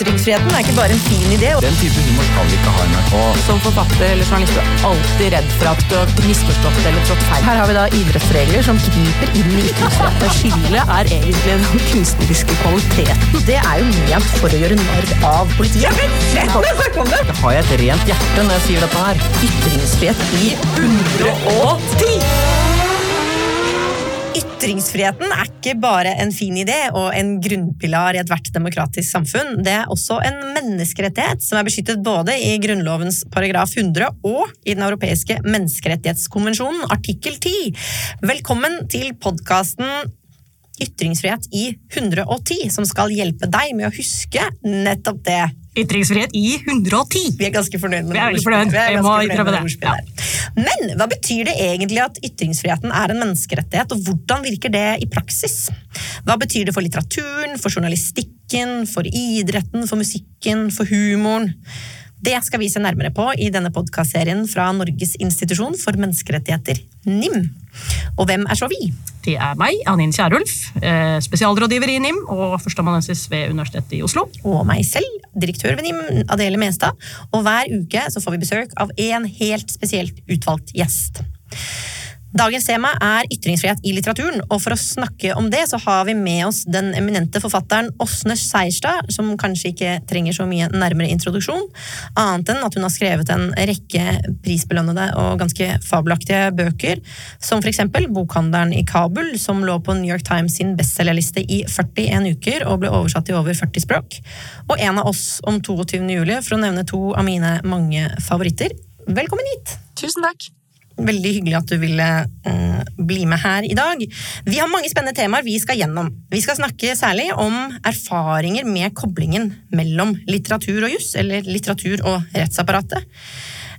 Ytringsfriheten er ikke bare en fin idé. Den type humor skal vi ikke ha i NRK. Som forfatter eller journalist er du alltid redd for at du har misforstått eller trådt feil. Her har vi da idrettsregler som griper inn i ytringsfriheten. Skillet er egentlig den kunstneriske kvaliteten. Det er jo ment for å gjøre narr av politiet. Jeg men jeg på jeg Snakk om det! Har jeg et rent hjerte når jeg sier dette her? Ytringsfrihet i 110! Ytringsfriheten er ikke bare en fin idé og en grunnpilar i ethvert demokratisk samfunn. Det er også en menneskerettighet som er beskyttet både i Grunnlovens paragraf 100 og i Den europeiske menneskerettighetskonvensjonen artikkel 10. Velkommen til podkasten Ytringsfrihet i 110, som skal hjelpe deg med å huske nettopp det. Ytringsfrihet i 110! Vi er ganske fornøyd med det ordspillet. Der. Men hva betyr det egentlig at ytringsfriheten er en menneskerettighet, og hvordan virker det i praksis? Hva betyr det for litteraturen, for journalistikken, for idretten, for musikken, for humoren? Det skal vi se nærmere på i denne podkastserien fra Norges institusjon for menneskerettigheter, NIM. Og hvem er så vi? Det er meg, Annin Kjærulf, eh, spesialrådgiver i NIM og førsteamanuensis ved Universitetet i Oslo. Og meg selv, direktør ved NIM, Adele Mestad. Og hver uke så får vi besøk av en helt spesielt utvalgt gjest. Dagens tema er ytringsfrihet i litteraturen, og for å snakke om det så har vi med oss den eminente forfatteren Åsne Seierstad, som kanskje ikke trenger så mye nærmere introduksjon, annet enn at hun har skrevet en rekke prisbelønnede og ganske fabelaktige bøker, som for eksempel Bokhandelen i Kabul, som lå på New York Times sin bestselgerliste i 41 uker og ble oversatt i over 40 språk, og En av oss om 22. juli, for å nevne to av mine mange favoritter. Velkommen hit! Tusen takk. Veldig hyggelig at du ville eh, bli med her i dag. Vi har mange spennende temaer vi skal gjennom. Vi skal snakke særlig om erfaringer med koblingen mellom litteratur og juss, eller litteratur og rettsapparatet.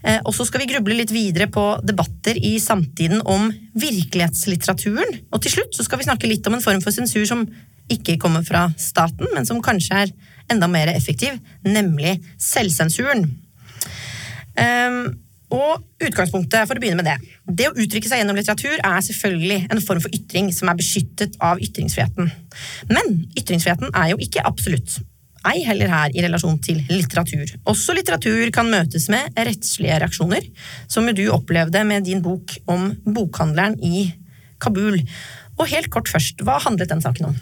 Eh, og så skal vi gruble litt videre på debatter i samtiden om virkelighetslitteraturen. Og til slutt så skal vi snakke litt om en form for sensur som ikke kommer fra staten, men som kanskje er enda mer effektiv, nemlig selvsensuren. Um, og utgangspunktet, for å begynne med det. Det å uttrykke seg gjennom litteratur er selvfølgelig en form for ytring som er beskyttet av ytringsfriheten. Men ytringsfriheten er jo ikke absolutt. Ei heller her i relasjon til litteratur. Også litteratur kan møtes med rettslige reaksjoner, som jo du opplevde med din bok om bokhandleren i Kabul. Og helt kort først, hva handlet den saken om?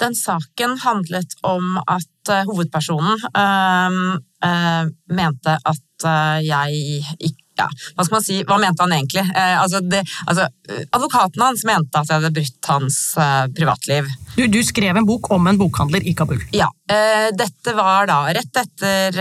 Den saken handlet om at eh, hovedpersonen øh, øh, mente at jeg ikke ja, hva skal man si, hva mente han egentlig? Eh, altså det, altså, eh, advokaten hans mente at jeg hadde brutt hans eh, privatliv. Du, du skrev en bok om en bokhandler i Kabul. Ja, eh, dette var da rett etter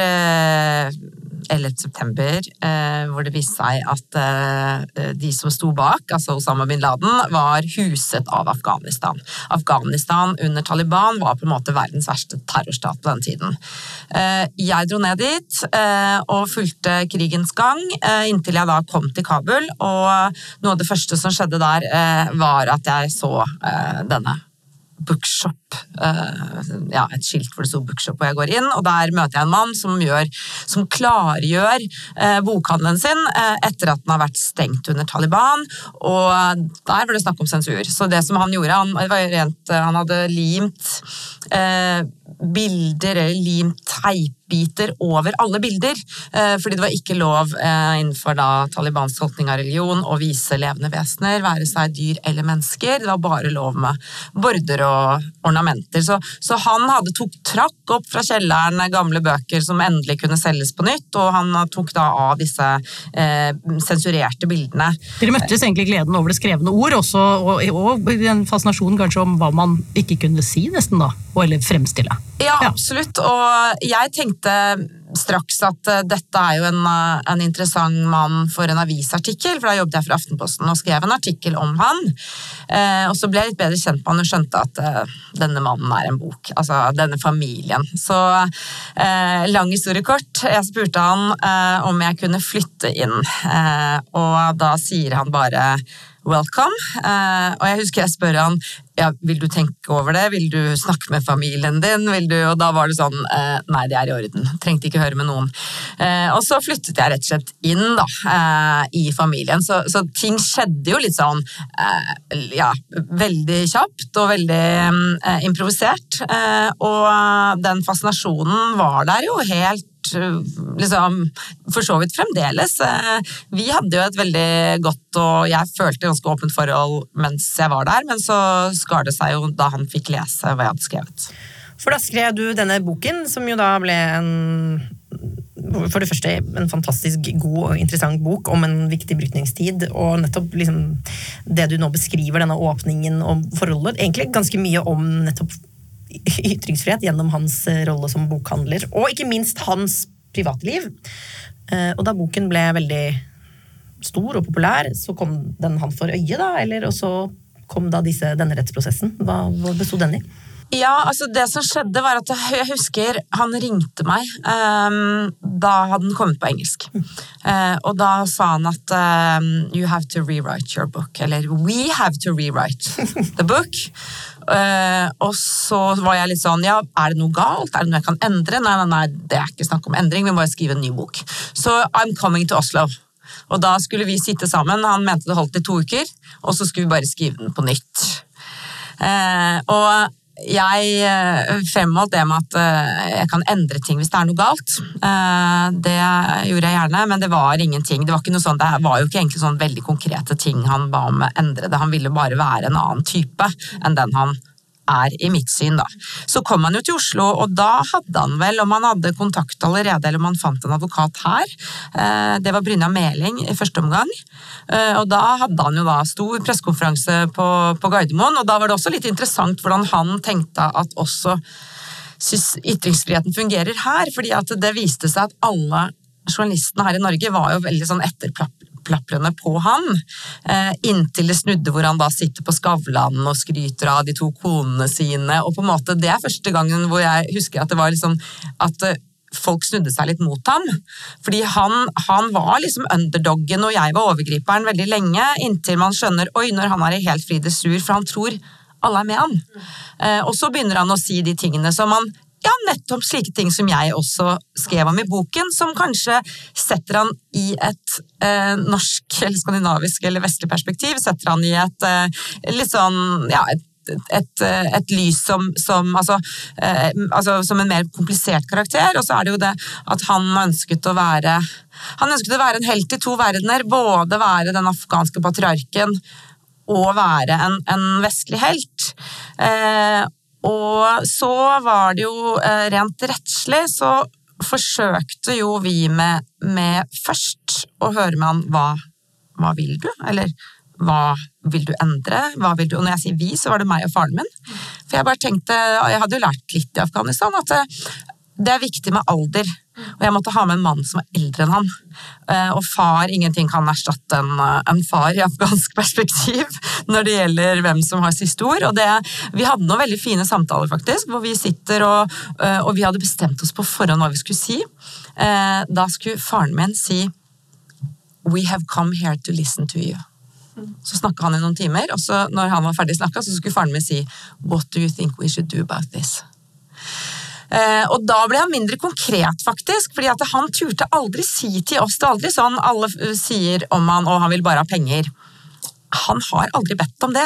eh, 11. september, eh, hvor det viste seg at eh, de som sto bak, altså Osama bin Laden, var huset av Afghanistan. Afghanistan under Taliban var på en måte verdens verste terrorstat på den tiden. Eh, jeg dro ned dit eh, og fulgte krigens gang eh, inntil jeg da kom til Kabul, og noe av det første som skjedde der, eh, var at jeg så denne bookshop. eh, ja, et skilt hvor det sto bookshop, og jeg går inn, og der møter jeg en mann som, gjør, som klargjør eh, bokhandelen sin eh, etter at den har vært stengt under Taliban, og der var det snakk om sensur. Så det som han gjorde, han, rent, han hadde limt eh, bilder eller limt teipbiter over alle bilder, eh, fordi det var ikke lov eh, innenfor da Talibans tolkning av religion å vise levende vesener, være seg dyr eller mennesker. Det var bare lov med border og ornamenter. Så, så han hadde tok, trakk opp fra kjelleren gamle bøker som endelig kunne selges på nytt, og han tok da av disse eh, sensurerte bildene. Dere møttes egentlig gleden over det skrevne ord, også, og, og en fascinasjonen kanskje om hva man ikke kunne si, nesten da, eller fremstille. Ja, absolutt. Og jeg tenkte straks at eh, dette er jo en, eh, en interessant mann for en avisartikkel, for da jobbet jeg for Aftenposten og skrev en artikkel om han. Eh, og så ble jeg litt bedre kjent med han og skjønte at eh, denne mannen er en bok. Altså denne familien. Så eh, lang historie kort. Jeg spurte han eh, om jeg kunne flytte inn, eh, og da sier han bare welcome. Eh, og jeg husker jeg spør han ja, vil du tenke over det, vil du snakke med familien din, Og da var det sånn eh, nei, det er i orden. Trengte ikke høre med noen. Eh, og så flyttet jeg rett og slett inn da, i familien, så, så, ting skjedde jo litt sånn ja, veldig kjapt og veldig improvisert. og den fascinasjonen var der jo helt liksom, for så vidt fremdeles. Eh, vi hadde jo et veldig godt og jeg følte ganske åpent forhold mens jeg var der, men så skar det seg jo da han fikk lese hva jeg hadde skrevet. For da skrev du denne boken, som jo da ble en for det første en fantastisk god og interessant bok om en viktig brytningstid. Og nettopp liksom, det du nå beskriver, denne åpningen og forholdet. Egentlig ganske mye om nettopp ytringsfrihet gjennom hans eh, rolle som bokhandler, og ikke minst hans privatliv. Eh, og da boken ble veldig stor og populær, så kom den han for øye, da? Eller, og så kom da disse, denne rettsprosessen. Hva, hva bestod den i? Ja, altså det som skjedde var at Jeg husker han ringte meg. Um, da hadde den kommet på engelsk. Uh, og da sa han at um, You have to rewrite your book. Eller We have to rewrite the book. Uh, og så var jeg litt sånn Ja, er det noe galt? Er det noe jeg kan endre? Nei, nei, nei, det er ikke snakk om endring. Vi må bare skrive en ny bok. Så I'm coming to Oslo. Og da skulle vi sitte sammen. Han mente det holdt i to uker. Og så skulle vi bare skrive den på nytt. Uh, og jeg eh, fremholdt det med at jeg kan endre ting hvis det er noe galt. Det gjorde jeg gjerne, men det var ingenting. Det var, ikke noe sånt, det var jo ikke egentlig sånn veldig konkrete ting han ba om å endre det. Han ville bare være en annen type enn den han er i mitt syn, da. Så kom han jo til Oslo, og da hadde han vel, om han hadde kontakt allerede, eller om han fant en advokat her, eh, det var Brynja Meling i første omgang. Eh, og da hadde han jo da stor pressekonferanse på, på Gardermoen, og da var det også litt interessant hvordan han tenkte at også ytringsfriheten fungerer her, fordi at det viste seg at alle journalistene her i Norge var jo veldig sånn etterplaprende på han. Eh, inntil det snudde hvor han da sitter på Skavlan og skryter av de to konene sine. og på en måte Det er første gangen hvor jeg husker at det var liksom at eh, folk snudde seg litt mot ham. Fordi han, han, var liksom underdoggen, og jeg var overgriperen veldig lenge, inntil man skjønner oi, når han er i helt fri dressur, for han tror alle er med han. Eh, og så begynner han å si de tingene som han ja, nettopp slike ting som jeg også skrev om i boken, som kanskje setter han i et eh, norsk eller skandinavisk eller vestlig perspektiv. Setter han i et eh, litt sånn ja, et et, et, lys som, som, altså, eh, altså, som en mer komplisert karakter. Og så er det jo det at han ønsket å være Han ønsket å være en helt i to verdener. Både være den afghanske patriarken og være en, en vestlig helt. Eh, og så var det jo eh, rent rettslig, så forsøkte jo vi med, med først å høre med han hva, hva vil du, eller hva vil du endre? Hva vil du? Og når jeg sier vi, så var det meg og faren min. For jeg bare tenkte, jeg hadde jo lært litt i Afghanistan, at det er viktig med alder. Og jeg måtte ha med en mann som var eldre enn han. Eh, og far, ingenting kan erstatte en, eh, en far i afghansk perspektiv når det gjelder hvem som har siste ord. Og det, vi hadde noen veldig fine samtaler, faktisk, hvor vi sitter og, eh, og vi hadde bestemt oss på forhånd hva vi skulle si. Da skulle faren min si We have come here to listen to you. Så snakka han i noen timer, og så når han var ferdig snakka, så skulle faren min si What do you think we should do about this? Eh, og da ble han mindre konkret, faktisk. fordi at han turte aldri si til oss Det er aldri sånn alle sier om han og han vil bare ha penger. Han har aldri bedt om det.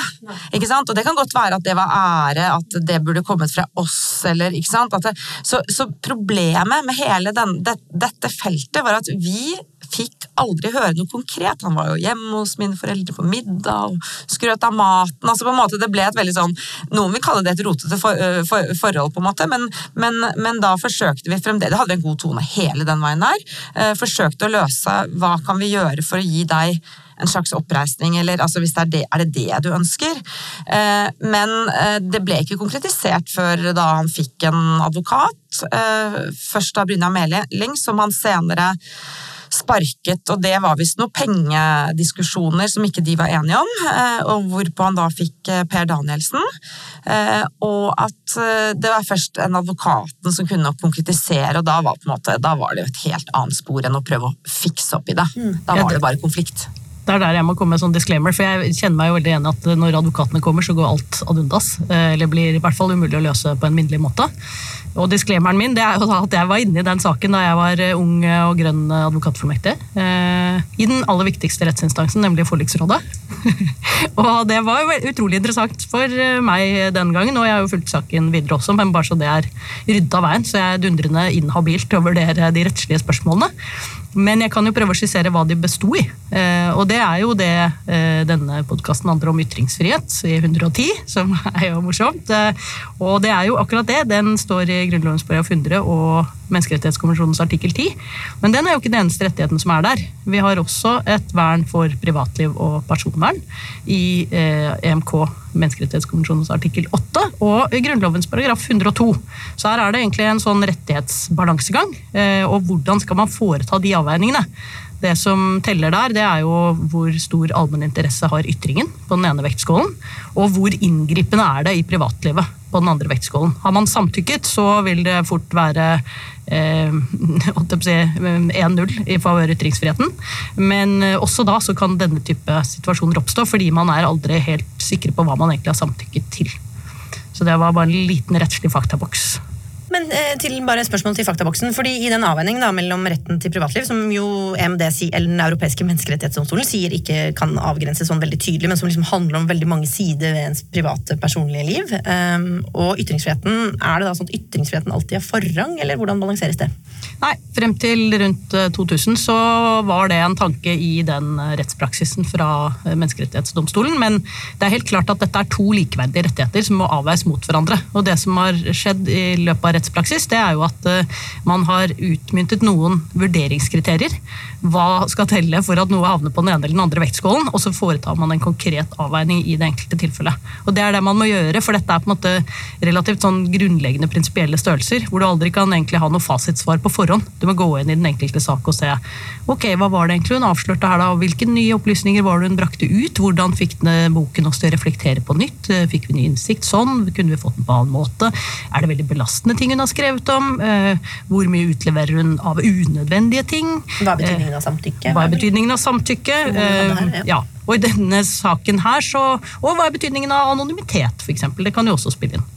ikke sant? Og det kan godt være at det var ære, at det burde kommet fra oss. eller ikke sant? Det, så, så, problemet med hele den, det, dette feltet var at vi fikk aldri høre noe konkret. Han var jo hjemme hos mine foreldre på middag og skrøt av maten. altså på en måte Det ble et veldig sånn Noen vil kalle det et rotete for, for, forhold, på en måte, men, men, men, da forsøkte vi fremdeles hadde en god tone hele den veien der. Forsøkte å løse hva kan vi gjøre for å gi deg en slags oppreisning, eller altså hvis det er det, er det det du ønsker? Eh, men eh, det ble ikke konkretisert før da han fikk en advokat. Eh, først av Brynja Meling, som han senere sparket, og det var visst noen pengediskusjoner som ikke de var enige om, eh, og hvorpå han da fikk eh, Per Danielsen. Eh, og at det var først en advokaten som kunne konkretisere, og da var, måte, da var det et helt annet spor enn å prøve å fikse opp i det. Mm. Da var det bare konflikt. Det er der jeg må komme med en sånn disclaimer, for jeg kjenner meg jo veldig enig at når advokatene kommer, så går alt ad undas. Eller blir i hvert fall umulig å løse på en minnelig måte. Og disklemeren min det er jo at jeg var inne i den saken da jeg var eh, ung og grønn advokatfullmektig. eh, I den aller viktigste rettsinstansen, nemlig forliksrådet. og det var jo utrolig interessant for eh, meg den gangen, og jeg har jo fulgt saken videre også, men bare så det er rydda veien, så jeg er dundrende inhabil til å vurdere de rettslige spørsmålene. Men jeg kan jo prøve å skissere hva de besto i. Eh, og det er jo det denne podkasten handler om ytringsfrihet i 110, som er jo morsomt. Og det er jo akkurat det. Den står i Grunnlovens paragraf 100 og Menneskerettighetskonvensjonens artikkel 10. Men den er jo ikke den eneste rettigheten som er der. Vi har også et vern for privatliv og personvern i eh, EMK, Menneskerettighetskonvensjonens artikkel 8, og i Grunnlovens paragraf 102. Så her er det egentlig en sånn rettighetsbalansegang. Eh, og hvordan skal man foreta de avveiningene? Det som teller der, det er jo hvor stor allmenninteresse har ytringen på den ene vektskålen, og hvor inngripende er det i privatlivet på den andre vektskålen. Har man samtykket, så vil det fort være eh, 1-0 i favør ytringsfriheten. Men eh, også da så kan denne type situasjoner oppstå, fordi man er aldri helt sikre på hva man egentlig har samtykket til. Så det var bare en liten rettslig faktaboks. Men eh, til bare spørsmål til faktaboksen. fordi I den avveiningen mellom retten til privatliv, som jo EMD, eller Den europeiske menneskerettighetsdomstolen sier ikke kan avgrenses sånn veldig tydelig, men som liksom handler om veldig mange sider ved ens private, personlige liv, Um, og ytringsfriheten, er det da sånn at ytringsfriheten alltid har forrang, eller hvordan balanseres det? Nei, frem til rundt eh, 2000 så var det en tanke i den eh, rettspraksisen fra eh, Menneskerettighetsdomstolen, men det er helt klart at dette er to likeverdige rettigheter som må avveies mot hverandre. Og det som har skjedd i løpet av rettspraksis, det er jo at eh, man har utmyntet noen vurderingskriterier. Hva skal telle for at noe havner på den ene eller den andre vektskålen, og så foretar man en konkret avveining i det enkelte tilfellet. Og det er det man må gjøre, for dette er på en måte relativt sånn grunnleggende prinsipielle størrelser, hvor du aldri kan egentlig ha noe fasitsvar på forhånd. Du må gå inn i den enkelte sak og se ok, hva var det egentlig hun avslørte her da, hvilke nye opplysninger var det hun brakte ut, hvordan fikk den boken oss til å reflektere på nytt, fikk vi ny innsikt sånn, kunne vi fått den på annen måte, er det veldig belastende ting hun har skrevet om, Eh, hvor mye utleverer hun av unødvendige ting, Hva er betydningen av samtykke? hva er betydningen av samtykke? Eh, ja. Og i denne saken her, så Og hva er betydningen av anonymitet, f.eks.? Det kan jo også spille inn.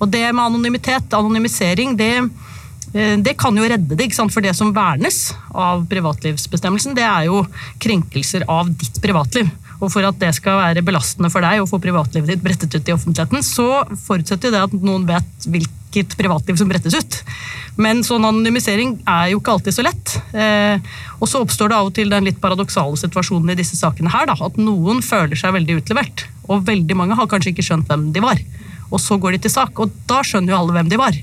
Og det med anonymitet, anonymisering, det, eh, det kan jo redde det, for det som vernes av privatlivsbestemmelsen, det er jo krenkelser av ditt privatliv. Og for at det skal være belastende for deg å få privatlivet ditt brettet ut i offentligheten, så forutsetter det at noen vet hvilket privatliv som brettes ut. Men sånn anonymisering er jo ikke alltid så lett. Eh, og så oppstår det av og til den litt paradoksale situasjonen i disse sakene her, da, at noen føler seg veldig utlevert, og veldig mange har kanskje ikke skjønt hvem de var. Og så går de til sak, og da skjønner jo alle hvem de var.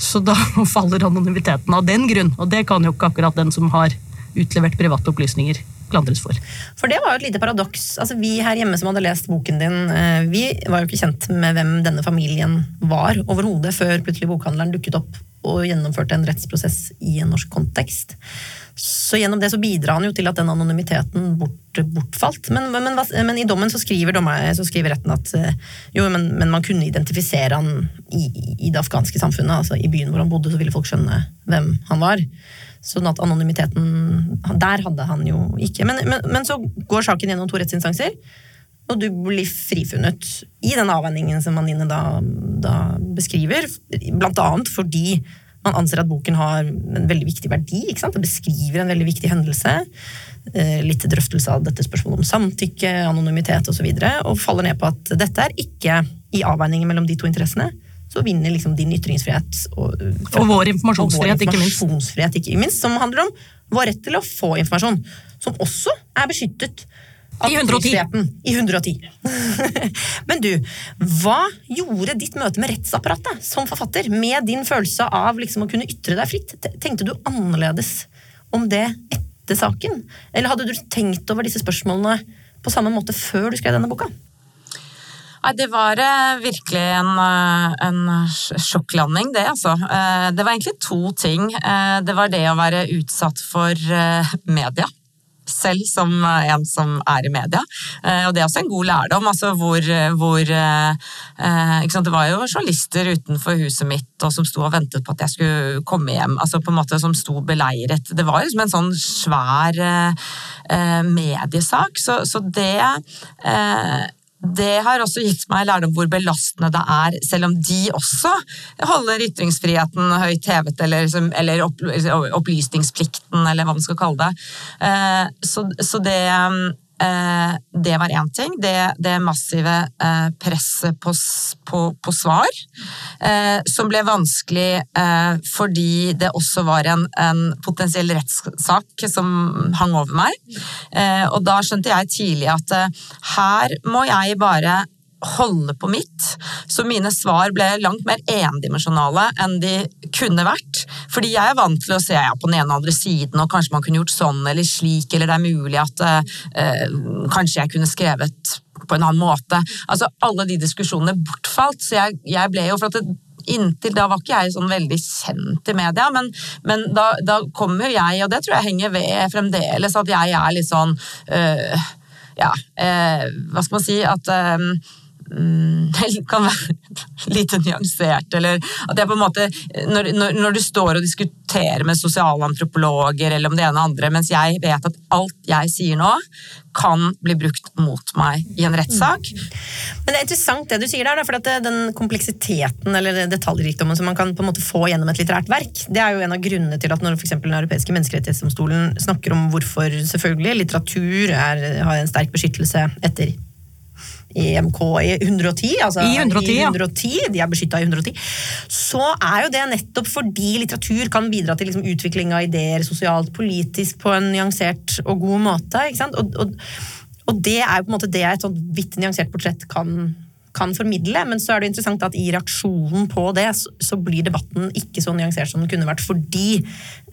Så da faller anonymiteten av den grunn, og det kan jo ikke akkurat den som har utlevert private opplysninger, klandres for. For det var jo et lite paradoks. Altså, vi her hjemme som hadde lest boken din, eh, vi var jo ikke kjent med hvem denne familien var overhodet, før plutselig bokhandleren dukket opp og gjennomførte en rettsprosess i en norsk kontekst. Så gjennom det så bidrar han jo til at den anonymiteten bort, bortfalt. Men, men, men, i dommen så skriver, dommer, så skriver retten at eh, jo, men, men man kunne identifisere han i, i det afghanske samfunnet. altså I byen hvor han bodde, så ville folk skjønne hvem han var. Sånn at anonymiteten Der hadde han jo ikke. Men, men, men så går saken gjennom to rettsinstanser, og du blir frifunnet i den avveiningen som Anine da, da beskriver. Blant annet fordi man anser at boken har en veldig viktig verdi. ikke sant? Det beskriver en veldig viktig hendelse. eh, Litt drøftelse av dette spørsmålet om samtykke, anonymitet osv. Og, så videre, og faller ned på at dette er ikke i avveiningen mellom de to interessene. Så vinner liksom din ytringsfrihet og, Og vår informasjonsfrihet, og vår ikke minst. ikke minst. Som handler om vår rett til å få informasjon. Som også er beskyttet I 110. I 110. Men du, hva gjorde ditt møte med rettsapparatet som forfatter, med din følelse av liksom å kunne ytre deg fritt? Tenkte du annerledes om det etter saken? Eller hadde du tenkt over disse spørsmålene på samme måte før du skrev denne boka? Nei, det var eh, virkelig en, eh, en sjokklanding, det, altså. Eh, det var egentlig to ting. Det var det å være utsatt for media. selv som en som er i media. Og det er også en god lærdom, altså hvor, hvor Det var jo journalister utenfor huset mitt og som sto og ventet på at jeg skulle komme hjem, altså på en måte som sto beleiret. Det var liksom en sånn svær mediesak, så, så det det har også gitt meg lærdom hvor belastende det er, selv om de også holder ytringsfriheten høyt hevet, eller, eller opplysningsplikten, eller hva man skal kalle det. Eh, så, så det Eh, det var én ting. Det, det, massive eh, presset på, på, på svar, eh, som ble vanskelig fordi det også var en, en potensiell rettssak som hang over meg. Og da skjønte jeg tidlig at her må jeg bare holde på mitt. Så mine svar ble langt mer endimensjonale enn de kunne vært. Fordi jeg er vant til å se ja, på den ene og andre siden, og kanskje man kunne gjort sånn eller slik, eller det er mulig at eh, kanskje jeg kunne skrevet på en annen måte. Altså, Alle de diskusjonene bortfalt, så jeg, jeg ble jo for at det, Inntil da var ikke jeg sånn veldig kjent i media, men, men da, da kom jo jeg, og det tror jeg henger ved fremdeles, at jeg er litt sånn øh, Ja, øh, hva skal man si At øh, kan være lite nyansert, eller at jeg på en måte når, når, når, du står og diskuterer med sosialantropologer eller om det ene og andre, mens jeg vet at alt jeg sier nå, kan bli brukt mot meg i en rettssak. Mm. Men det er interessant det du sier der, for at den kompleksiteten eller detaljrikdommen som man kan på en måte få gjennom et litterært verk, det er jo en av grunnene til at når f.eks. Den europeiske menneskerettighetsdomstolen snakker om hvorfor selvfølgelig litteratur er, har en sterk beskyttelse etter EMK i 110, altså I 110, i 110 ja. de er beskytta i 110, så er jo det nettopp fordi litteratur kan bidra til liksom utvikling av ideer sosialt, politisk, på en nyansert og god måte. ikke sant? Og, og, og det er jo på en måte det et sånt vidt nyansert portrett kan, kan formidle, men så er det interessant at i reaksjonen på det, så blir debatten ikke så nyansert som den kunne vært, fordi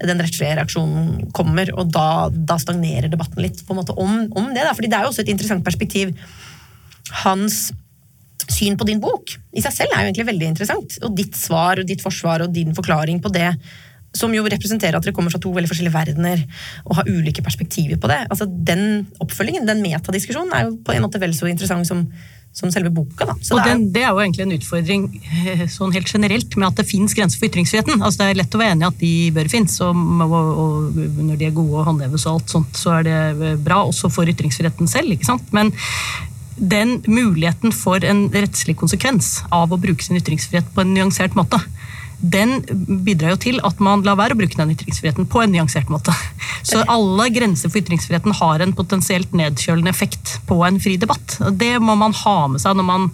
den rettslige reaksjonen kommer, og da, da stagnerer debatten litt på en måte om, om det. Da. Fordi det er jo også et interessant perspektiv hans syn på din bok i seg selv er jo egentlig veldig interessant. Og ditt svar og ditt forsvar og din forklaring på det, som jo representerer at dere kommer fra to veldig forskjellige verdener og har ulike perspektiver på det. Altså Den oppfølgingen, den metadiskusjonen, er jo på en måte vel så interessant som, som selve boka. Da. Så og det er, det er, jo egentlig en utfordring eh, sånn helt generelt med at det fins grenser for ytringsfriheten. Altså Det er lett å være enig i at de bør finnes, og, og, og, når de er gode og håndheves og alt sånt, så er det bra, også for ytringsfriheten selv. ikke sant? Men den muligheten for en rettslig konsekvens av å bruke sin ytringsfrihet på en nyansert måte, den bidrar jo til at man lar være å bruke den ytringsfriheten på en nyansert måte. Så alle grenser for ytringsfriheten har en potensielt nedkjølende effekt på en fri debatt. Det må man ha med seg når man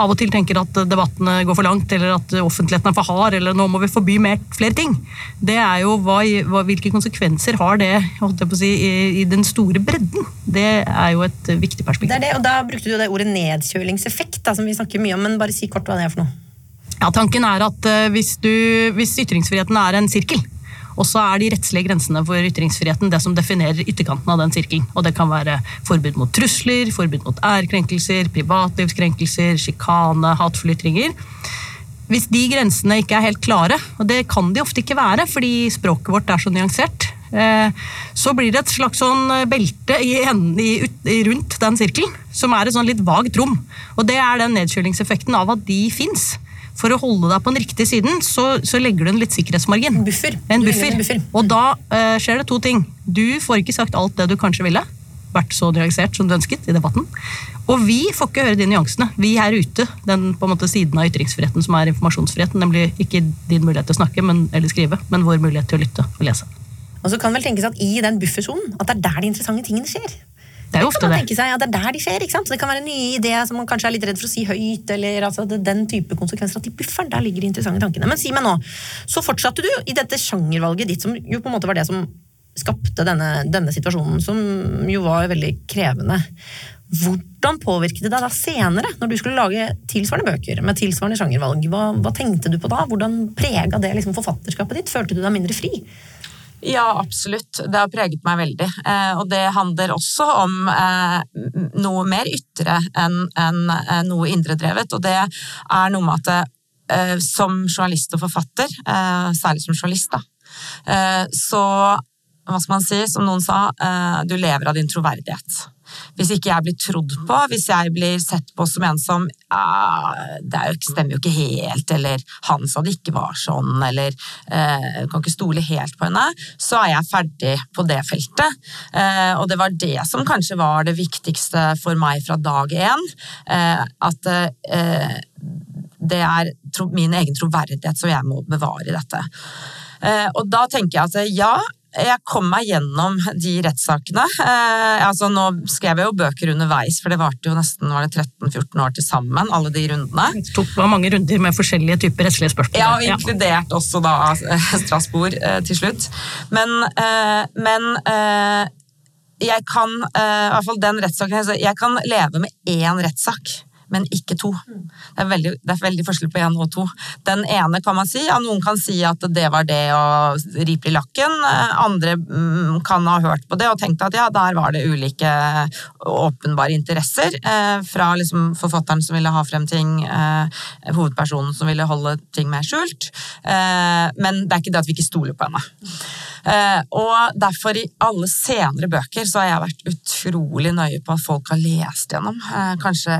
av og til tenker at debattene går for langt, eller at offentligheten er for hard, eller nå må vi forby mer, flere ting. Det er jo hva, Hvilke konsekvenser har det si, i, i, den store bredden? Det er jo et viktig perspektiv. Det er det, og Da brukte du det ordet nedkjølingseffekt, da, som vi snakker mye om, men bare si kort hva det er for noe. Ja, Tanken er at uh, hvis, du, hvis ytringsfriheten er en sirkel, og så er de rettslige grensene for ytringsfriheten det som definerer ytterkanten av den sirkelen. Og det kan være forbud mot trusler, forbud mot ærekrenkelser, privatlivskrenkelser, sjikane, hatefulle ytringer. Hvis de grensene ikke er helt klare, og det kan de ofte ikke være fordi språket vårt er så nyansert, eh, så blir det et slags sånn belte i, i, rundt den sirkelen, som er et sånn litt vagt rom. Og det er den nedkjølingseffekten av at de fins for å holde deg på den riktige siden, så, så legger du en litt sikkerhetsmargin. En buffer. En buffer. buffer. Og da uh, skjer det to ting. Du får ikke sagt alt det du kanskje ville. Vært så nyansert som du ønsket i debatten. Og vi får ikke høre de nyansene. Vi er ute, den på en måte siden av ytringsfriheten som er informasjonsfriheten. Nemlig ikke din mulighet til å snakke men, eller skrive, men vår mulighet til å lytte og lese. Og så kan vel tenkes at I den buffersonen at det er der de interessante tingene skjer. Det er jo ofte det. seg ja, det er der de skjer. ikke sant? Så det kan være nye ideer som man kanskje er litt redd for å si høyt. eller altså, Den type konsekvenser. At de bufferen, der ligger de interessante tankene. Men si meg nå, så fortsatte du i dette sjangervalget ditt, som jo på en måte var det som skapte denne, denne situasjonen, som jo var veldig krevende. Hvordan påvirket det deg da senere, når du skulle lage tilsvarende bøker med tilsvarende sjangervalg? Hva, hva tenkte du på da? Hvordan prega det liksom forfatterskapet ditt? Følte du deg mindre fri? Ja, absolutt. Det har preget meg veldig. Eh, og det handler også om eh, noe mer ytre enn eh, noe indredrevet. Og det er noe med at som journalist og forfatter, særlig som journalist, da, så hva skal man si, som noen sa, du lever av din troverdighet. Hvis ikke jeg blir trodd på, hvis jeg blir sett på som en som ah, Det er stemmer jo ikke helt, eller han sa det ikke var sånn, eller eh, kan ikke stole helt på henne, så er jeg ferdig på det feltet. Eh, og det var det som kanskje var det viktigste for meg fra dag én. Eh, at eh, det er min egen troverdighet som jeg må bevare i dette. Eh, og da tenker jeg at ja, jeg kom meg gjennom de rettssakene. Eh, altså nå skrev jeg jo bøker underveis, for det varte jo nesten var 13-14 år til sammen, alle de rundene. Det tok mange runder med forskjellige typer rettslige spørsmål. Ja, og inkludert også da eh, Strasbourg eh, til slutt. Men, eh, men eh, jeg kan, eh, i hvert fall den rettssaken, jeg kan leve med én rettssak. Men ikke to. Det er, veldig, det er veldig forskjell på én og to. Den ene kan man si, ja, noen kan si at det var det å ripe i lakken. Andre mm, kan ha hørt på det og tenkt at ja, der var det ulike åpenbare interesser. Eh, fra liksom forfatteren som ville ha frem ting, eh, hovedpersonen som ville holde ting mer skjult. Eh, men det er ikke det at vi ikke stoler på henne. Og derfor i alle senere bøker så har jeg vært utrolig nøye på at folk har lest gjennom. Kanskje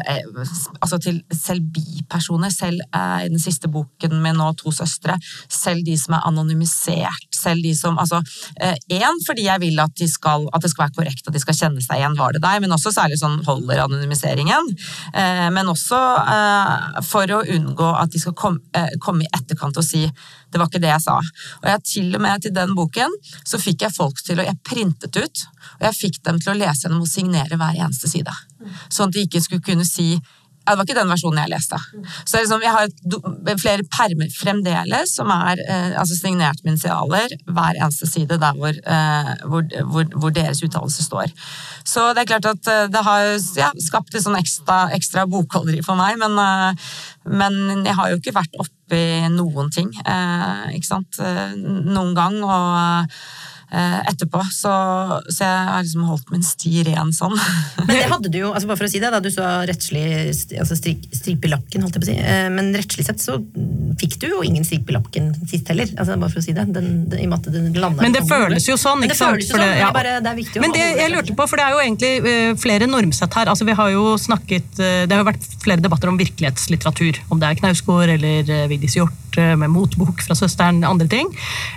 altså til selv bipersoner, selv eh, i den siste boken min nå, To søstre, selv de som er anonymisert, selv de som altså Én, fordi jeg vil at, de skal, at det skal være korrekt, at de skal kjenne seg igjen, var det deg, men også særlig sånn holder anonymiseringen. Eh, men også eh, for å unngå at de skal kom, eh, komme i etterkant og si det var ikke det jeg sa. Og jeg til og med til den boken så fikk jeg folk til å Jeg printet ut, og jeg fikk dem til å lese gjennom og signere hver eneste side. Sånn at de ikke skulle kunne si ja, det var ikke den versjonen jeg leste. Så det er liksom, Jeg har flere permer fremdeles som er eh, altså signert med initialer hver eneste side der hvor, eh, hvor, hvor, hvor deres uttalelse står. Så det er klart at eh, det har ja, skapt litt sånn ekstra, ekstra bokholderi for meg, men, eh, men jeg har jo ikke vært oppi noen ting, eh, ikke sant, eh, noen gang. og etterpå, så, så jeg har liksom holdt min sti ren sånn. Men det hadde du jo, altså bare for å si det, da du sa rettslig altså strik, stripe lakken, holdt jeg på å si. Eh, Men rettslig sett så fikk du jo ingen stripe lakken sist heller. Altså bare for å si det. Den, den, I og med at den landet Men det føles jo sånn, ikke det sant? sånn, det- ja. det er bare, det er viktig å Men det jeg lurte på, for det er jo egentlig eh, flere normsett her. Altså, vi har jo snakket, eh, det har jo vært flere debatter om virkelighetslitteratur. Om det er Knausgård eller eh, Vigdis Hjorth eh, med motbok fra søsteren, andre ting.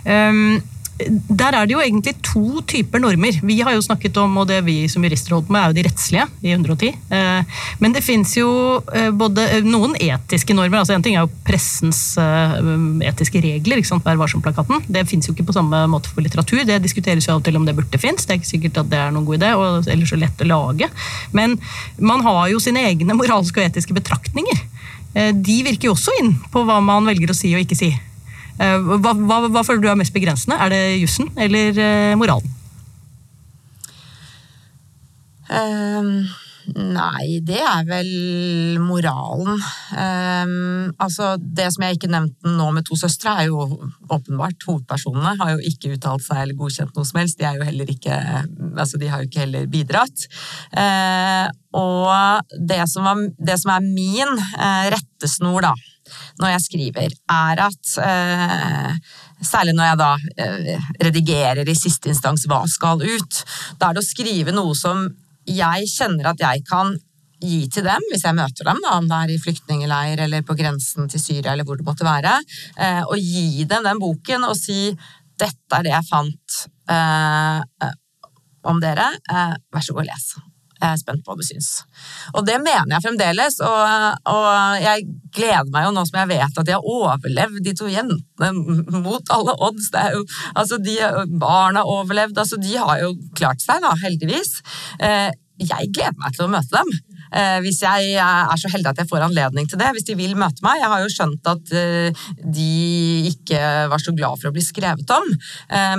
Um, der er det jo egentlig to typer normer. Vi har jo snakket om, og det vi som jurister holder på med, er jo de rettslige i 110. Eh, Men det fins jo eh, både eh, noen etiske normer. altså En ting er jo pressens etiske regler, ikke sant, Vær varsom-plakaten. Det fins jo ikke på samme måte for litteratur. Det diskuteres jo av og til om det burde finnes. Det er ikke sikkert at det er noen god idé, og ellers så lett å lage. Men man har jo sine egne moralske og etiske betraktninger. De virker jo også inn på hva man velger å si og ikke si. Eh, Hva, hva, hva føler du er mest begrensende? Er det jussen eller eh, moralen? Um, nei, det er vel moralen. Um, altså, det som jeg ikke nevnte nå med to søstre, er jo åpenbart. Hovedpersonene har jo ikke uttalt seg eller godkjent noe som helst. De, er jo heller ikke, altså, de har jo ikke heller bidratt. Uh, og det som, var, det som er min uh, rettesnor, da, når jeg skriver, er at eh, Særlig når jeg da eh, redigerer i siste instans hva skal ut. Da er det å skrive noe som jeg kjenner at jeg kan gi til dem, hvis jeg møter dem, da, om det er i flyktningleir eller på grensen til Syria eller hvor det måtte være, eh, og gi dem den boken og si dette er det jeg fant om dere, vær så god og les. Jeg er spent på hva du syns. Og det mener jeg fremdeles, og, og jeg gleder meg jo nå som jeg vet at de har overlevd, de to jentene, mot alle odds. Jo, altså de, barna har overlevd, altså de har jo klart seg da, heldigvis. Eh, jeg gleder meg til å møte dem. Eh, hvis jeg er så heldig at jeg får anledning til det. Hvis de vil møte meg. Jeg har jo skjønt at eh, de ikke var så glad for å bli skrevet om.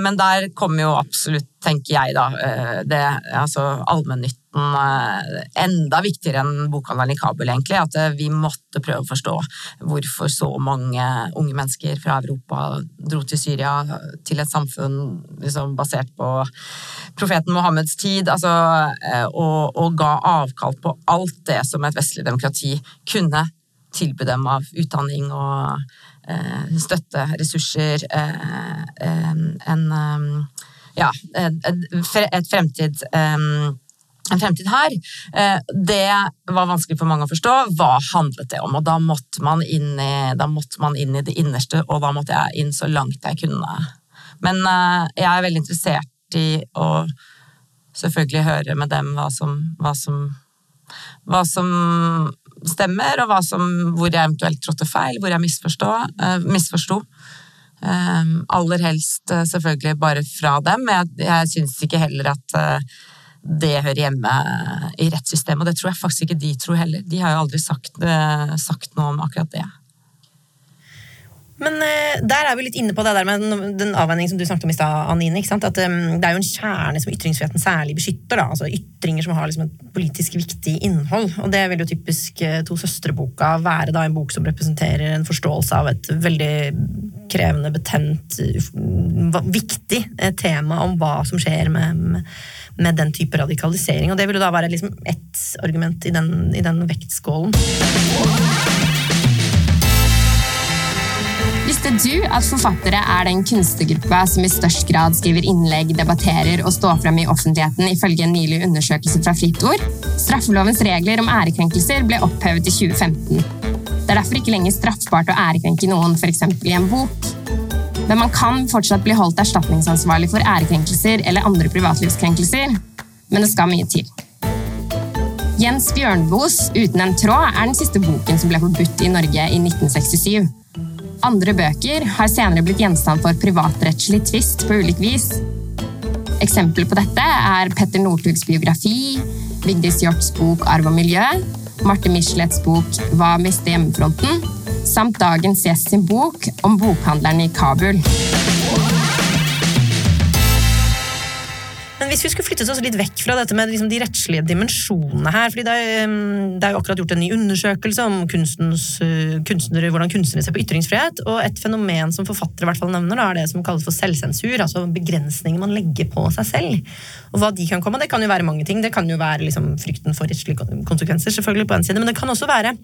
Men der kommer jo absolutt, tenker jeg da, eh, det, altså allmennytten eh, enda viktigere enn bokhandelen i Kabul, egentlig. At eh, vi måtte prøve å forstå hvorfor så mange unge mennesker fra Europa dro til Syria, til et samfunn liksom, basert på profeten Mohammeds tid, altså, og, og ga avkall på alt det som et vestlig demokrati kunne tilby dem av utdanning og støtte, ressurser, en ja, et, fremtid um, en fremtid her, eh, det var vanskelig for mange å forstå. Hva handlet det om? Og da måtte man inn i, man inn i det innerste, og da måtte jeg inn så langt jeg kunne. Men eh, jeg er veldig interessert i å selvfølgelig høre med dem hva som, hva som, hva som stemmer, og som, hvor jeg eventuelt trådte feil, hvor jeg eh, misforsto. Aller helst selvfølgelig bare fra dem. Jeg, jeg syns ikke heller at det hører hjemme i rettssystemet. Og det tror jeg faktisk ikke de tror heller. De har jo aldri sagt, eh, sagt noe om akkurat det. Men uh, der er vi litt inne på det der med den avveiningen som du snakket om i stad, Anine. At um, det er jo en kjerne som ytringsfriheten særlig beskytter. Da. Altså Ytringer som har liksom et politisk viktig innhold. Og det vil jo typisk To søstre-boka være da en bok som representerer en forståelse av et veldig krevende, betent, viktig tema om hva som skjer med, med med den type radikalisering. Og det vil jo da være liksom ett argument i den, i den vektskålen. Visste du at forfattere er den kunstnergruppa som i størst grad skriver innlegg, debatterer og står frem i offentligheten, ifølge en nylig undersøkelse fra Fritt Ord? Straffelovens regler om ærekrenkelser ble opphevet i 2015. Det er derfor ikke lenger straffbart å ærekrenke noen, f.eks. i en bok. Men man kan fortsatt bli holdt erstatningsansvarlig for ærekrenkelser eller andre privatlivskrenkelser. Men det skal mye til. Jens Bjørnboes 'Uten en tråd' er den siste boken som ble forbudt i Norge i 1967. Andre bøker har senere blitt gjenstand for privatrettslig tvist på ulik vis. Eksempler på dette er Petter Northugs biografi, Vigdis Hjorts bok 'Arv og miljø', Marte Michelets bok 'Hva mister hjemmefronten', samt dagens gjest sin bok om bokhandlerne i Kabul. Men hvis vi skulle flyttet oss litt vekk fra dette med liksom de rettslige dimensjonene her fordi det er, det er, jo akkurat gjort en ny undersøkelse om uh, kunstnere, hvordan kunstnere ser på ytringsfrihet. Og et fenomen som forfattere i hvert fall nevner, da, er det som kalles for selvsensur. Altså begrensninger man legger på seg selv. Og hva de kan komme Det kan jo være mange ting. Det kan jo være liksom frykten for rettslige konsekvenser, selvfølgelig på en side, men det kan også være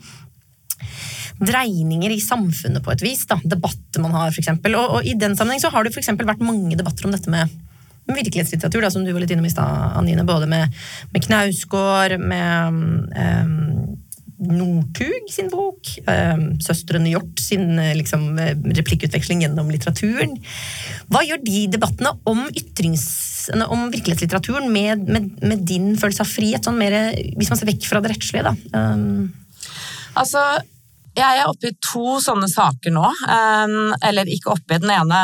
dreininger i samfunnet på et vis. Da. Debatter man har, f.eks. Og, og i den sammenheng så har det for vært mange debatter om dette med virkelighetslitteratur, da, som du var litt innom i stad, Anine. Både med, med Knausgård, med um, Northug sin bok, um, søstrene Hjort sin liksom, replikkutveksling gjennom litteraturen. Hva gjør de debattene om, om virkelighetslitteraturen med, med, med, din følelse av frihet, sånn mer, hvis man ser vekk fra det rettslige? da? Um, altså, jeg er oppe i to sånne saker nå. Ehm, eller ikke oppe i Den ene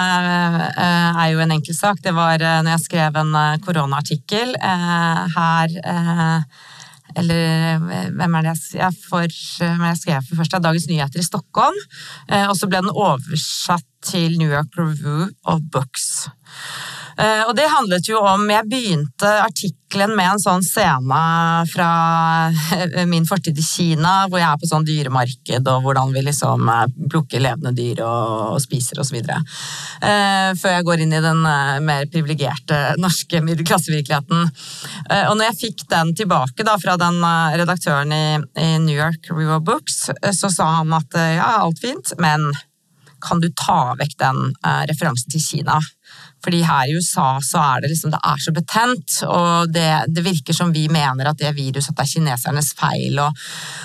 eh, er jo en enkeltsak. Det var eh, når jeg skrev en eh, koronaartikkel her eller hvem er det jeg, for, jeg skrev for først? Dagens Nyheter i Stockholm. Og så ble den oversatt til New York Review of Books. Eh, og det handlet jo om Jeg begynte artikkelen med en sånn scene fra eh, min fortid i Kina, hvor jeg er på sånn dyremarked, og hvordan vi liksom eh, plukker levende dyr og, spiser osv. Før jeg går inn i den mer privilegerte norske middelklassevirkeligheten. Og når jeg fikk den tilbake da, fra den redaktøren i, i New York River Books, så sa han at ja, alt fint, men kan du ta vekk den referansen til Kina? Fordi her i USA så er det liksom, det er så betent, og det, det virker som vi mener at det viruset er kinesernes feil. Og,